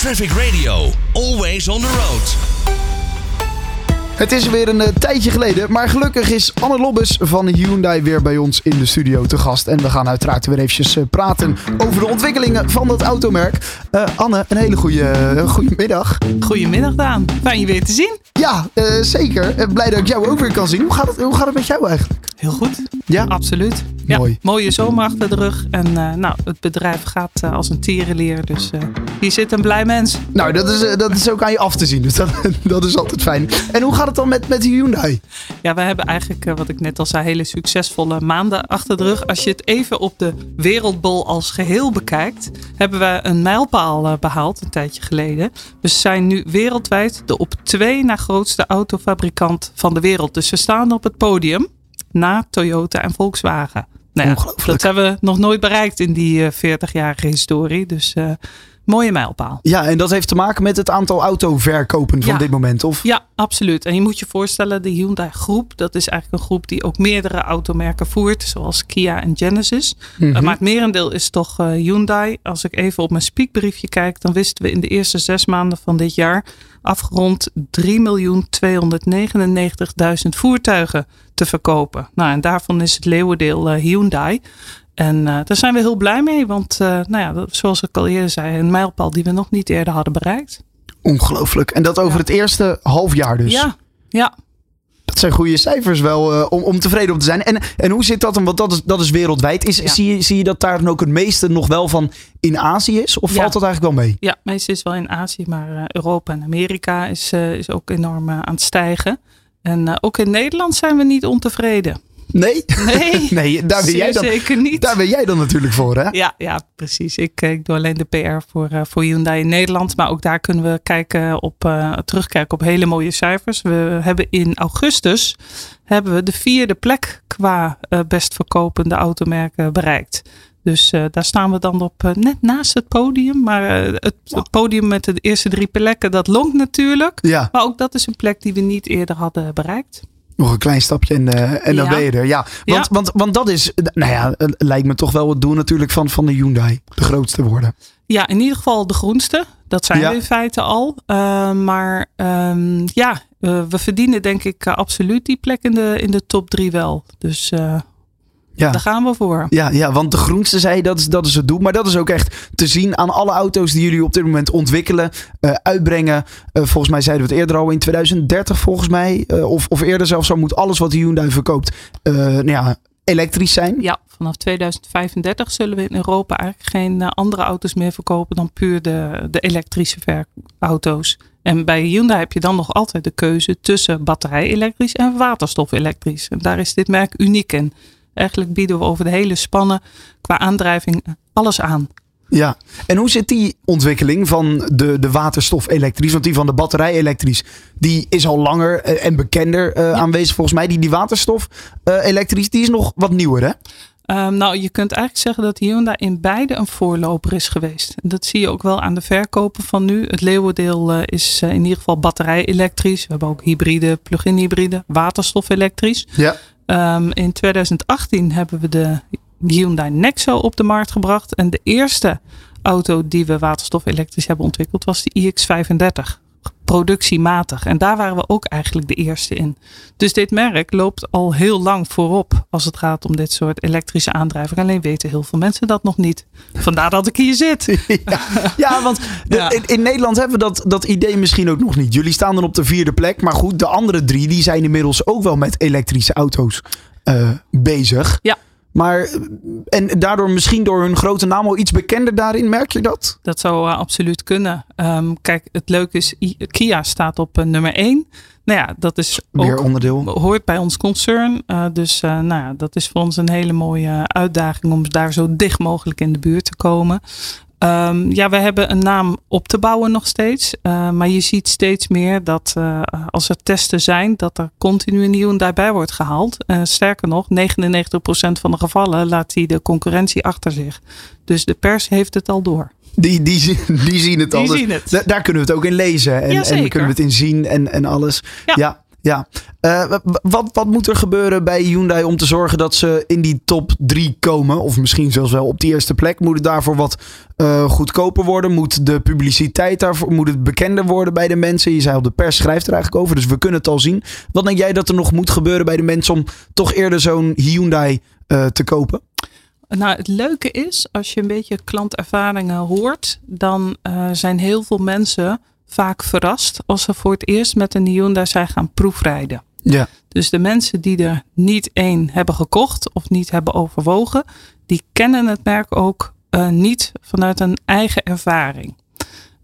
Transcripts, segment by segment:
Traffic Radio, always on the road. Het is weer een uh, tijdje geleden, maar gelukkig is Anne Lobbes van Hyundai weer bij ons in de studio te gast. En we gaan uiteraard weer eventjes uh, praten over de ontwikkelingen van dat automerk. Uh, Anne, een hele goede, goede middag. Goedemiddag Daan, fijn je weer te zien. Ja, zeker. blij dat ik jou ook weer kan zien. Hoe gaat het, hoe gaat het met jou eigenlijk? Heel goed. Ja? Absoluut. Ja, Mooi. Mooie zomer achter de rug. En uh, nou, het bedrijf gaat uh, als een tierenleer. Dus uh, hier zit een blij mens. Nou, dat is, dat is ook aan je af te zien. Dus dat, dat is altijd fijn. En hoe gaat het dan met, met Hyundai? Ja, we hebben eigenlijk, wat ik net al zei, hele succesvolle maanden achter de rug. Als je het even op de wereldbol als geheel bekijkt, hebben we een mijlpaal behaald een tijdje geleden. We zijn nu wereldwijd de op twee na grootste autofabrikant van de wereld. Dus we staan op het podium na Toyota en Volkswagen. Nou ja, dat hebben we nog nooit bereikt in die 40-jarige eh, historie. Dus uh, mooie mijlpaal. Ja, en dat heeft te maken met het aantal autoverkopen van dit moment, of? Ja, absoluut. En je moet je voorstellen, de Hyundai groep, dat is eigenlijk een groep die ook meerdere automerken voert, zoals Kia en Genesis. Mm maar het merendeel is toch Hyundai. Als ik even op mijn speakbriefje kijk, dan wisten we in de eerste zes maanden van dit jaar afgerond 3.299.000 voertuigen te verkopen. Nou, en daarvan is het leeuwendeel uh, Hyundai. En uh, daar zijn we heel blij mee, want uh, nou ja, zoals ik al eerder zei, een mijlpaal die we nog niet eerder hadden bereikt. Ongelooflijk. En dat over het eerste half jaar dus. Ja, ja. Dat zijn goede cijfers wel uh, om, om tevreden op te zijn. En, en hoe zit dat dan? Want dat is, dat is wereldwijd. Is, zie, je, zie je dat daar dan ook het meeste nog wel van in Azië is? Of valt dat eigenlijk wel mee? Ja, het meeste is wel in Azië. Maar Europa en Amerika is, is ook enorm aan het stijgen. En ook in Nederland zijn we niet ontevreden. Nee? Nee, nee daar ben jij dan, zeker niet. Daar ben jij dan natuurlijk voor, hè? Ja, ja precies. Ik, ik doe alleen de PR voor, uh, voor Hyundai in Nederland. Maar ook daar kunnen we kijken op, uh, terugkijken op hele mooie cijfers. We hebben in augustus hebben we de vierde plek qua uh, best verkopende automerken bereikt. Dus uh, daar staan we dan op uh, net naast het podium. Maar uh, het, het, podium met de eerste drie plekken, dat longt natuurlijk. Ja. Maar ook dat is een plek die we niet eerder hadden bereikt. Nog een klein stapje en, en dan ben je er. Ja, want, ja. Want, want dat is, nou ja, lijkt me toch wel het doel natuurlijk van, van de Hyundai. De grootste worden. Ja, in ieder geval de groenste. Dat zijn ja. we in feite al. Maar um, ja, we verdienen denk ik absoluut die plek in de, in de top drie wel. Dus ja. Daar gaan we voor. Ja, ja want de groenste zei dat is, dat is het doel. Maar dat is ook echt te zien aan alle auto's die jullie op dit moment ontwikkelen, uh, uitbrengen. Uh, volgens mij zeiden we het eerder al in 2030, volgens mij. Uh, of, of eerder zelfs, zo moet alles wat Hyundai verkoopt nou ja, elektrisch zijn. Ja, vanaf 2035 zullen we in Europa eigenlijk geen andere auto's meer verkopen dan puur de, de elektrische auto's. En bij Hyundai heb je dan nog altijd de keuze tussen batterij-elektrisch en waterstof-elektrisch. En daar is dit merk uniek in. Eigenlijk bieden we over de hele spannen qua aandrijving alles aan. Ja, en hoe zit die ontwikkeling van de, de waterstof elektrisch? Want die van de batterij elektrisch, die is al langer eh, en bekender uh, ja. aanwezig volgens mij. Die, die waterstof uh, elektrisch, die is nog wat nieuwer hè? Um, nou, je kunt eigenlijk zeggen dat Hyundai in beide een voorloper is geweest. Dat zie je ook wel aan de verkopen van nu. Het leeuwendeel uh, is uh, in ieder geval batterij elektrisch. We hebben ook hybride, plug-in hybride, waterstof elektrisch. Ja. Um, in 2018 hebben we de Hyundai Nexo op de markt gebracht. En de eerste auto die we waterstof elektrisch hebben ontwikkeld was de iX35 productiematig. En daar waren we ook eigenlijk de eerste in. Dus dit merk loopt al heel lang voorop als het gaat om dit soort elektrische aandrijving. Alleen weten heel veel mensen dat nog niet. Vandaar dat ik hier zit. Ja, ja want de, ja. In, in, Nederland hebben we dat, dat idee misschien ook nog niet. Jullie staan dan op de vierde plek. Maar goed, de andere drie die zijn inmiddels ook wel met elektrische auto's uh, bezig. Ja. Maar, en daardoor misschien door hun grote naam al iets bekender daarin, merk je dat? Dat zou uh, absoluut kunnen. Um, kijk, het leuke is, Kia staat op uh, nummer 1. Nou ja, dat is Meer ook, onderdeel. hoort bij ons concern. Uh, dus nou ja, dat is voor ons een hele mooie uitdaging om daar zo dicht mogelijk in de buurt te komen. Um, ja, we hebben een naam op te bouwen nog steeds. Uh, maar je ziet steeds meer dat uh, als er testen zijn, dat er continu een Hyundai bij wordt gehaald. Uh, sterker nog, 99% van de gevallen laat hij de concurrentie achter zich. Dus de pers heeft het al door. Die, die, die zien het die al. Zien het. Daar kunnen we het ook in lezen. En, en kunnen we het in zien en, en alles. Ja. ja. Ja. Uh, wat, wat moet er gebeuren bij Hyundai om te zorgen dat ze in die top 3 komen? Of misschien zelfs wel op die eerste plek. Moet het daarvoor wat uh, goedkoper worden? Moet de publiciteit daarvoor, moet het bekender worden bij de mensen? Je zei al, de pers schrijft er eigenlijk over, dus we kunnen het al zien. Wat denk jij dat er nog moet gebeuren bij de mensen om toch eerder zo'n Hyundai uh, te kopen? Nou, het leuke is, als je een beetje klantervaringen hoort, dan zijn heel veel mensen vaak verrast als ze voor het eerst met een Hyundai zijn gaan proefrijden. Ja. Dus de mensen die er niet één hebben gekocht of niet hebben overwogen, die kennen het merk ook uh, niet vanuit een eigen ervaring.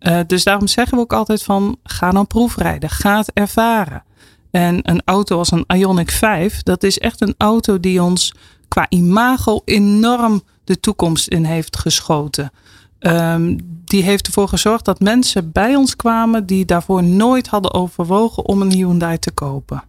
Uh, dus daarom zeggen we ook altijd van ga dan proefrijden, ga het ervaren. En een auto als een Ioniq 5, dat is echt een auto die ons qua imago enorm de toekomst in heeft geschoten. Um, die heeft ervoor gezorgd dat mensen bij ons kwamen die daarvoor nooit hadden overwogen om een Hyundai te kopen.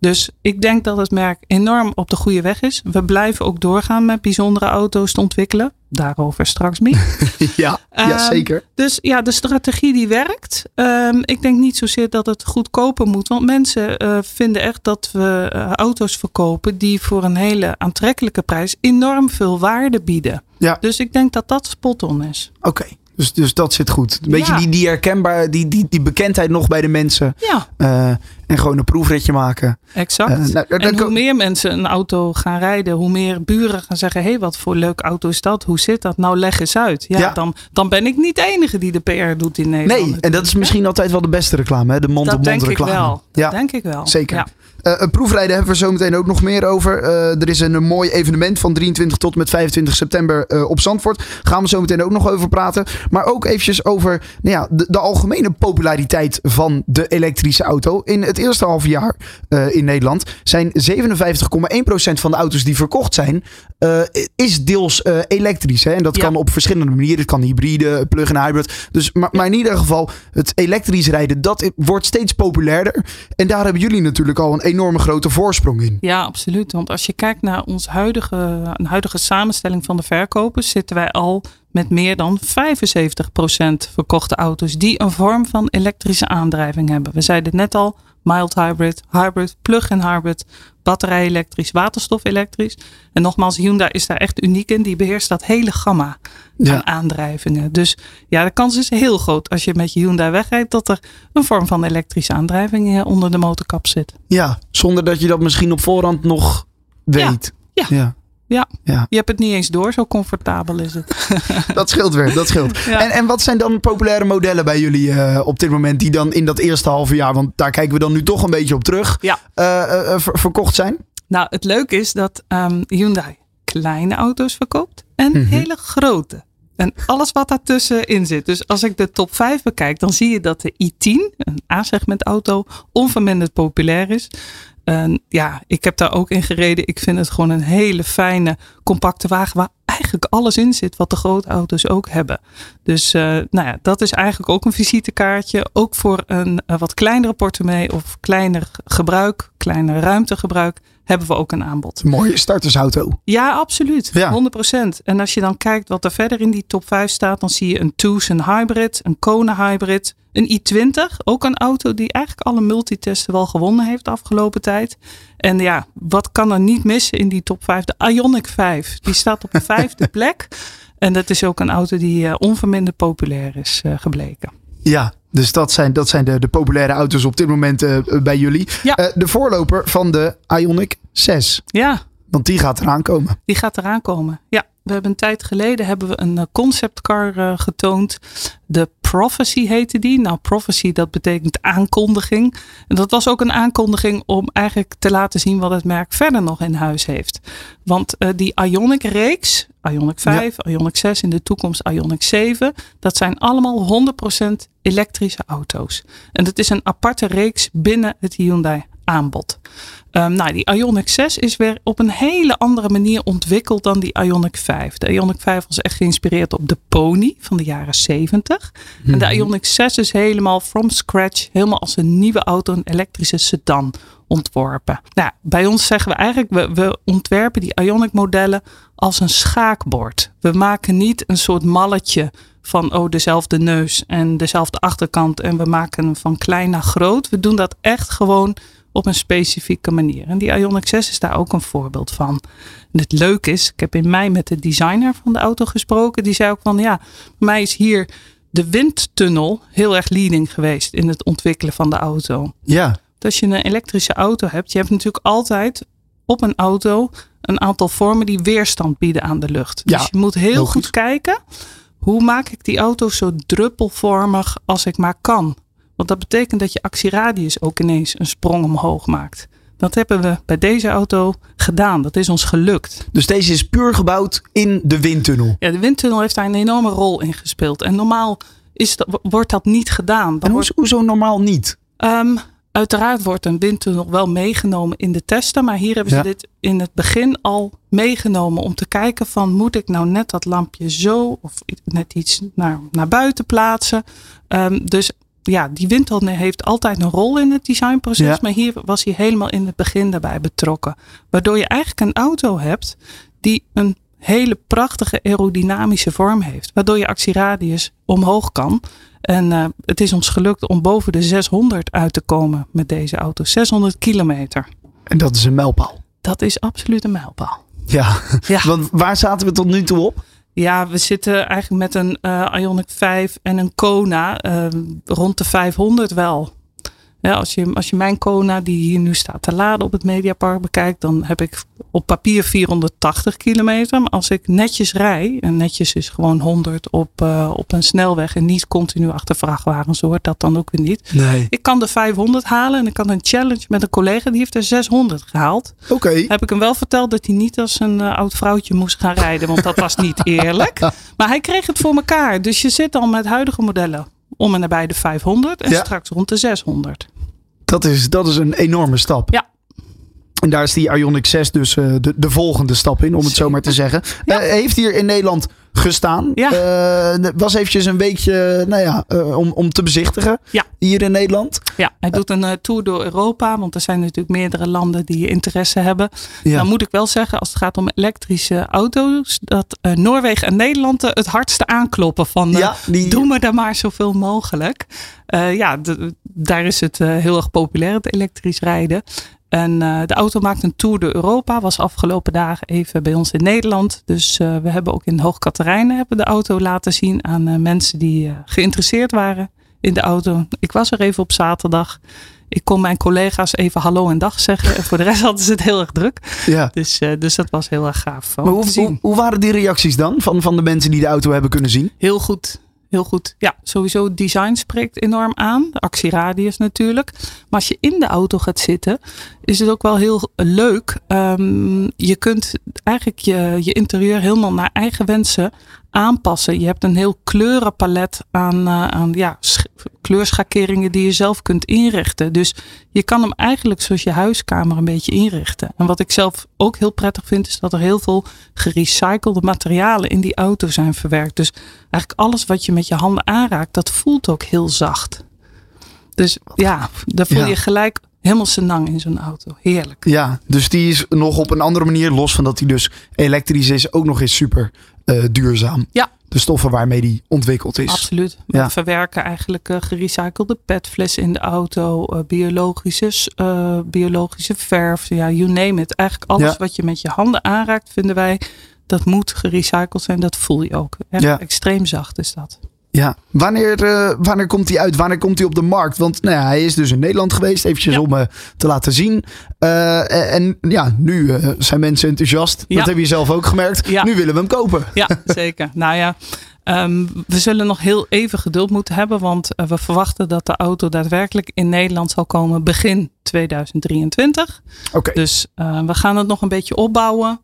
Dus ik denk dat het merk enorm op de goede weg is. We blijven ook doorgaan met bijzondere auto's te ontwikkelen. Daarover straks meer. ja, ja, Ehm, zeker. Dus ja, de strategie die werkt. Ehm, ik denk niet zozeer dat het goedkoper moet. Want mensen eh, vinden echt dat we eh, auto's verkopen die voor een hele aantrekkelijke prijs enorm veel waarde bieden. Ja. Dus ik denk dat dat spot on is. Oké, dus, dus dat zit goed. Een beetje Ja. die, die herkenbaar, die, die, die bekendheid nog bij de mensen. Ja, Eh, en gewoon een proefritje maken. exact. Eh, nou, en hoe meer mensen een auto gaan rijden, hoe meer buren gaan zeggen: hé, hey, wat voor leuke auto is dat? Hoe zit dat? Nou, leg eens uit. Ja, Ja. Dan, dan ben ik niet de enige die de PR doet in Nederland. Nee, en dat is misschien altijd wel de beste reclame, hè? de dat mond-op-mond denk ik reclame. wel. Dat Ja, denk ik wel. zeker. Eh, een proefrijden hebben we zo meteen ook nog meer over. Eh, er is een, mooi evenement van 23 tot met 25 september eh, op Zandvoort. Gaan we zo meteen ook nog over praten. Maar ook eventjes over nou ja, de, de algemene populariteit van de elektrische auto. In het eerste half jaar in Nederland zijn 57,1% van de auto's die verkocht zijn, is deels elektrisch. Hè? En dat Ja. kan op verschillende manieren. Het kan hybride, plug-in hybrid. Dus, maar, maar in ieder geval, het elektrisch rijden, dat wordt steeds populairder. En daar hebben jullie natuurlijk al een enorme grote voorsprong in. Ja, absoluut. Want als je kijkt naar ons huidige, een huidige samenstelling van de verkopers, zitten wij al met meer dan 75% verkochte auto's die een vorm van elektrische aandrijving hebben. We zeiden het net al, mild hybrid, hybrid, plug-in hybrid, batterij elektrisch, waterstof elektrisch. En nogmaals, Hyundai is daar echt uniek in. Die beheerst dat hele gamma Ja. aan aandrijvingen. Dus ja, de kans is heel groot als je met je Hyundai wegrijdt dat er een vorm van elektrische aandrijving eh, onder de motorkap zit. Ja, zonder dat je dat misschien op voorhand nog weet. Ja. ja. Ja. Ja. Je hebt het niet eens door, zo comfortabel is het. Dat scheelt weer, dat scheelt. Ja. En, en wat zijn dan populaire modellen bij jullie eh, op dit moment die dan in dat eerste halve jaar, want daar kijken we dan nu toch een beetje op terug, Ja. eh, eh, ver- verkocht zijn? Nou, het leuke is dat ehm, Hyundai kleine auto's verkoopt en Mhm. hele grote. En alles wat daartussen in zit. Dus als ik de top 5 bekijk, dan zie je dat de i10, een A-segment auto, onverminderd populair is. En ja, ik heb daar ook in gereden. Ik vind het gewoon een hele fijne, compacte wagen waar eigenlijk alles in zit wat de auto's ook hebben. Dus eh, nou ja, dat is eigenlijk ook een visitekaartje. Ook voor een eh, wat kleinere portemonnee of kleiner gebruik, kleiner ruimtegebruik, hebben we ook een aanbod. Mooie startersauto. Ja, absoluut. Ja. 100%. En als je dan kijkt wat er verder in die top 5 staat, dan zie je een Tucson Hybrid, een Kona Hybrid, een i20. Ook een auto die eigenlijk alle multitesten wel gewonnen heeft de afgelopen tijd. En ja, wat kan er niet missen in die top 5? De Ioniq 5. Die staat op de vijfde plek. En dat is ook een auto die eh, onverminderd populair is eh, gebleken. Ja, dus dat zijn, dat zijn de, de populaire auto's op dit moment eh, bij jullie. Ja. Eh, de voorloper van de Ioniq 6. Ja, Want die gaat eraan komen. Die gaat eraan komen. Ja, we hebben een tijd geleden hebben we een eh, conceptcar eh, getoond. De Prophecy heette die. Nou, Prophecy dat betekent aankondiging. En dat was ook een aankondiging om eigenlijk te laten zien wat het merk verder nog in huis heeft. Want eh, die Ionic reeks, Ionic 5, Ionic 6, in de toekomst Ionic 7, dat zijn allemaal 100% elektrische auto's. En dat is een aparte reeks binnen het Hyundai aanbod. Ehm, nou, die Ioniq 6 is weer op een hele andere manier ontwikkeld dan die Ioniq 5. De Ioniq 5 was echt geïnspireerd op de Pony van de jaren 70. En de Ioniq 6 is helemaal from scratch, helemaal als een nieuwe auto, een elektrische sedan ontworpen. Nou, bij ons zeggen we eigenlijk, we, we ontwerpen die Ioniq modellen als een schaakbord. We maken niet een soort malletje van oh, dezelfde neus en dezelfde achterkant en we maken hem van klein naar groot. We doen dat echt gewoon op een specifieke manier. En die Ioniq 6 is daar ook een voorbeeld van. En het leuke is, ik heb in mei met de designer van de auto gesproken. Die zei ook van ja, mij is hier de windtunnel heel erg leading geweest in het ontwikkelen van de auto. Ja, Als je een elektrische auto hebt, je hebt natuurlijk altijd op een auto een aantal vormen die weerstand bieden aan de lucht. Ja, dus je moet heel goed kijken, hoe maak ik die auto zo druppelvormig als ik maar kan. Want dat betekent dat je actieradius ook ineens een sprong omhoog maakt. Dat hebben we bij deze auto gedaan. Dat is ons gelukt. dus deze is puur gebouwd in de windtunnel. Ja, de windtunnel heeft daar een enorme rol in gespeeld. En normaal is dat, wordt dat niet gedaan. Dan En hoezo, hoezo normaal niet? Ehm, uiteraard wordt een windtunnel wel meegenomen in de testen. Maar hier hebben ze Ja. dit in het begin al meegenomen. Om te kijken van moet ik nou net dat lampje zo of net iets naar, naar buiten plaatsen. Ehm, dus ja, die windtunnel heeft altijd een rol in het designproces. Ja. Maar hier was hij helemaal in het begin daarbij betrokken. Waardoor je eigenlijk een auto hebt die een hele prachtige aerodynamische vorm heeft. Waardoor je actieradius omhoog kan. En eh, het is ons gelukt om boven de 600 uit te komen met deze auto. 600 kilometer. En dat is een mijlpaal. Dat is absoluut een mijlpaal. Ja, Ja. want waar zaten we tot nu toe op? Ja, we zitten eigenlijk met een eh Ioniq 5 en een Kona eh, rond de 500 wel. Ja, als, je, als je mijn Kona, die hier nu staat te laden op het Mediapark, bekijkt, dan heb ik op papier 480 kilometer. Maar als ik netjes rij, en netjes is gewoon 100 op, eh, op een snelweg en niet continu achter vrachtwagens, hoort dat dan ook weer niet. Nee. Ik kan de 500 halen en ik kan een challenge met een collega, die heeft er 600 gehaald. Oké. Heb ik hem wel verteld dat hij niet als een eh, oud vrouwtje moest gaan rijden, want dat was niet eerlijk. Maar hij kreeg het voor elkaar. Dus je zit al met huidige modellen om en nabij de 500 en Ja. straks rond de 600. Dat is, dat is een enorme stap. Ja. En daar is die Ioniq 6 dus eh, de, de volgende stap in, om het zo maar te zeggen. Ja. Eh, heeft hier in Nederland gestaan. Ja. Eh, was eventjes een weekje nou ja, eh, om, om te bezichtigen Ja. hier in Nederland. Ja, hij doet een eh, tour door Europa, want er zijn natuurlijk meerdere landen die interesse hebben. Ja. Dan moet ik wel zeggen, als het gaat om elektrische auto's, dat eh, Noorwegen en Nederland het hardste aankloppen van ja, die, Doe me daar maar zoveel mogelijk. Eh, ja, de- daar is het eh, heel erg populair, het elektrisch rijden. En eh, de auto maakt een tour door Europa. Was afgelopen dagen even bij ons in Nederland. Dus eh, we hebben ook in Hoog Katerijnen hebben de auto laten zien aan eh, mensen die geïnteresseerd waren in de auto. Ik was er even op zaterdag. Ik kon mijn collega's even hallo en dag zeggen. En voor de rest hadden ze het heel erg druk. ja. Dus, dus dat was heel erg gaaf. Maar hoe, hoe, hoe waren die reacties dan van, van de mensen die de auto hebben kunnen zien? Heel goed. Heel goed. Ja, sowieso design spreekt enorm aan. De actieradius natuurlijk. Maar als je in de auto gaat zitten, is het ook wel heel leuk. Ehm, je kunt eigenlijk je, je interieur helemaal naar eigen wensen aanpassen. Je hebt een heel kleurenpalet aan, eh, aan ja, sch- kleurschakeringen die je zelf kunt inrichten. Dus je kan hem eigenlijk zoals je huiskamer een beetje inrichten. En wat ik zelf ook heel prettig vind, is dat er heel veel gerecyclede materialen in die auto zijn verwerkt. Dus eigenlijk alles wat je met je handen aanraakt, dat voelt ook heel zacht. Dus ja, daar voel Ja. je gelijk helemaal senang in zo'n auto. Heerlijk. Ja, dus die is nog op een andere manier, los van dat hij dus elektrisch is, ook nog eens super eh, duurzaam. Ja. De stoffen waarmee die ontwikkeld is. Absoluut. We Ja. verwerken eigenlijk eh, gerecyclede petflessen in de auto, eh, biologische, biologische verf, ja, you name it. Eigenlijk alles Ja. wat je met je handen aanraakt, vinden wij, dat moet gerecycled zijn. Dat voel je ook. Echt Ja. extreem zacht is dat. Ja, wanneer, eh, wanneer komt hij uit? Wanneer komt hij op de markt? Want nou ja, hij is dus in Nederland geweest, eventjes Ja. om eh, te laten zien. Eh, en ja, nu zijn mensen enthousiast. Ja. Dat heb je zelf ook gemerkt. Nu willen we hem kopen. Ja, zeker. Nou ja, ehm, we zullen nog heel even geduld moeten hebben, want we verwachten dat de auto daadwerkelijk in Nederland zal komen begin 2023. Oké, Dus we gaan het nog een beetje opbouwen.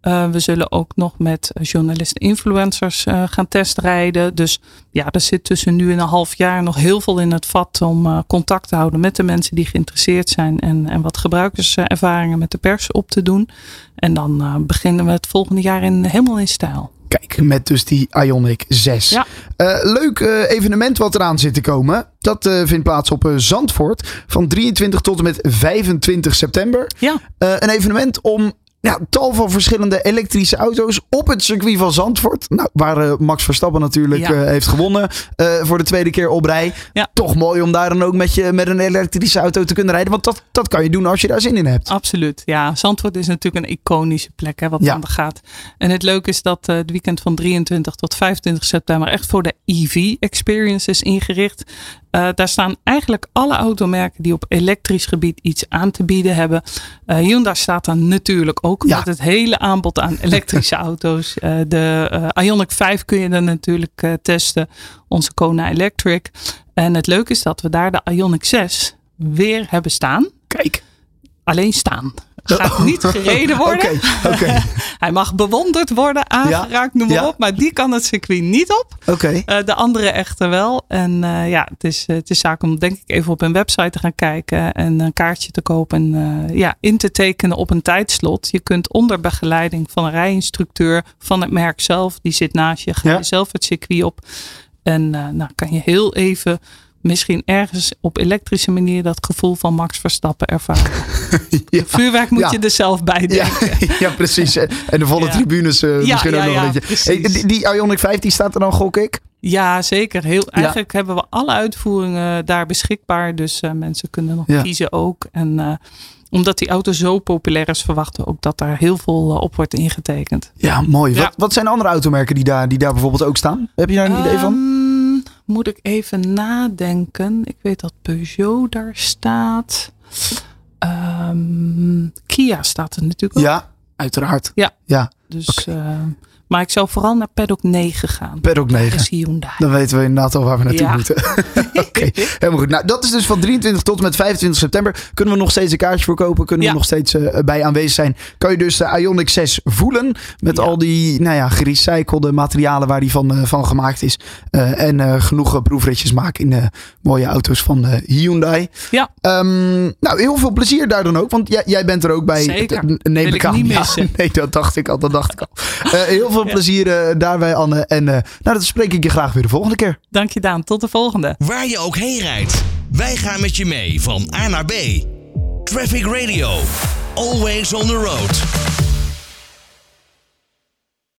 Eh, we zullen ook nog met journalisten influencers eh, gaan testrijden. Dus ja, er zit tussen nu en een half jaar nog heel veel in het vat om eh, contact te houden met de mensen die geïnteresseerd zijn. En, en wat gebruikerservaringen met de pers op te doen. En dan eh, beginnen we het volgende jaar in, helemaal in stijl. kijk, met dus die Ionic 6. Ja. Eh, leuk eh, evenement wat eraan zit te komen. Dat eh, vindt plaats op eh, Zandvoort van 23 tot en met 25 september. Ja, Eh, een evenement om ja, tal van verschillende elektrische auto's op het circuit van Zandvoort. Nou, waar eh, Max Verstappen natuurlijk Ja. eh, heeft gewonnen eh, voor de tweede keer op rij. Ja. Toch mooi om daar dan ook met, je, met een elektrische auto te kunnen rijden. Want dat, dat kan je doen als je daar zin in hebt. Absoluut. Ja, Zandvoort is natuurlijk een iconische plek hè, wat Ja. aan de gaat. En het leuke is dat het weekend van 23 tot 25 september echt voor de EV experience is ingericht. Daar staan eigenlijk alle automerken die op elektrisch gebied iets aan te bieden hebben. Hyundai staat daar natuurlijk ook Ja. met het hele aanbod aan elektrische auto's. Eh, de eh, Ioniq 5 kun je dan natuurlijk eh, testen. Onze Kona Electric. En het leuke is dat we daar de Ioniq 6 weer hebben staan. Kijk. Alleen staan. Gaat niet gereden worden. Oké, oké, Hij mag bewonderd worden, aangeraakt, noem maar Ja. op. Maar die kan het circuit niet op. oké. Eh, de andere echter wel. En eh, ja, het is, het is zaak om denk ik even op hun website te gaan kijken. En een kaartje te kopen. En eh, ja, in te tekenen op een tijdslot. Je kunt onder begeleiding van een rijinstructeur van het merk zelf. Die zit naast je. Ga Ja. je zelf het circuit op. En eh, nou kan je heel even... Misschien ergens op elektrische manier dat gevoel van Max Verstappen ervaren. Ja. Vuurwerk moet Ja. je er zelf bij Ja, denken. ja, precies. En de volle tribunes eh, misschien ook nog een beetje. Hey, die, die Ioniq 5 die staat er dan, gok ik? Ja, zeker. Heel, eigenlijk hebben we alle uitvoeringen daar beschikbaar. Dus eh, mensen kunnen nog kiezen ook. En eh, omdat die auto zo populair is, verwachten we ook dat daar heel veel op wordt ingetekend. Ja, mooi. Wat, wat zijn andere automerken die daar, die daar bijvoorbeeld ook staan? Heb je daar een idee van? Moet ik even nadenken. Ik weet dat Peugeot daar staat. Ehm, Kia staat er natuurlijk ook. Ja, uiteraard. Ja. Ja, Dus, maar ik zou vooral naar Paddock 9 gaan. Paddock Daar 9. is Hyundai. Dan weten we inderdaad al waar we naartoe Ja. moeten. Oké, helemaal goed. Nou, dat is dus van 23 tot en met 25 september. Kunnen we nog steeds een kaartje voor kopen? Kunnen Ja. we nog steeds eh, bij aanwezig zijn? Kan je dus de Ioniq 6 voelen met Ja. al die nou ja, gerecyclede materialen waar die van, eh, van gemaakt is. Eh, en eh, genoeg eh, proefritjes maken in de mooie auto's van eh, Hyundai. Ja. Ehm, nou, heel veel plezier daar dan ook. Want jij, jij bent er ook bij. Zeker. Neem ik ik aan. niet missen. nee, dat dacht ik al. Dat dacht ik al. Eh, heel veel Ja. plezier eh, daarbij, Anne. En eh, nou, dat spreek ik je graag weer de volgende keer. Dank je Daan. Tot de volgende. Waar je ook heen rijdt, wij gaan met je mee van A naar B. Traffic Radio, always on the road.